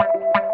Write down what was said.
Bye.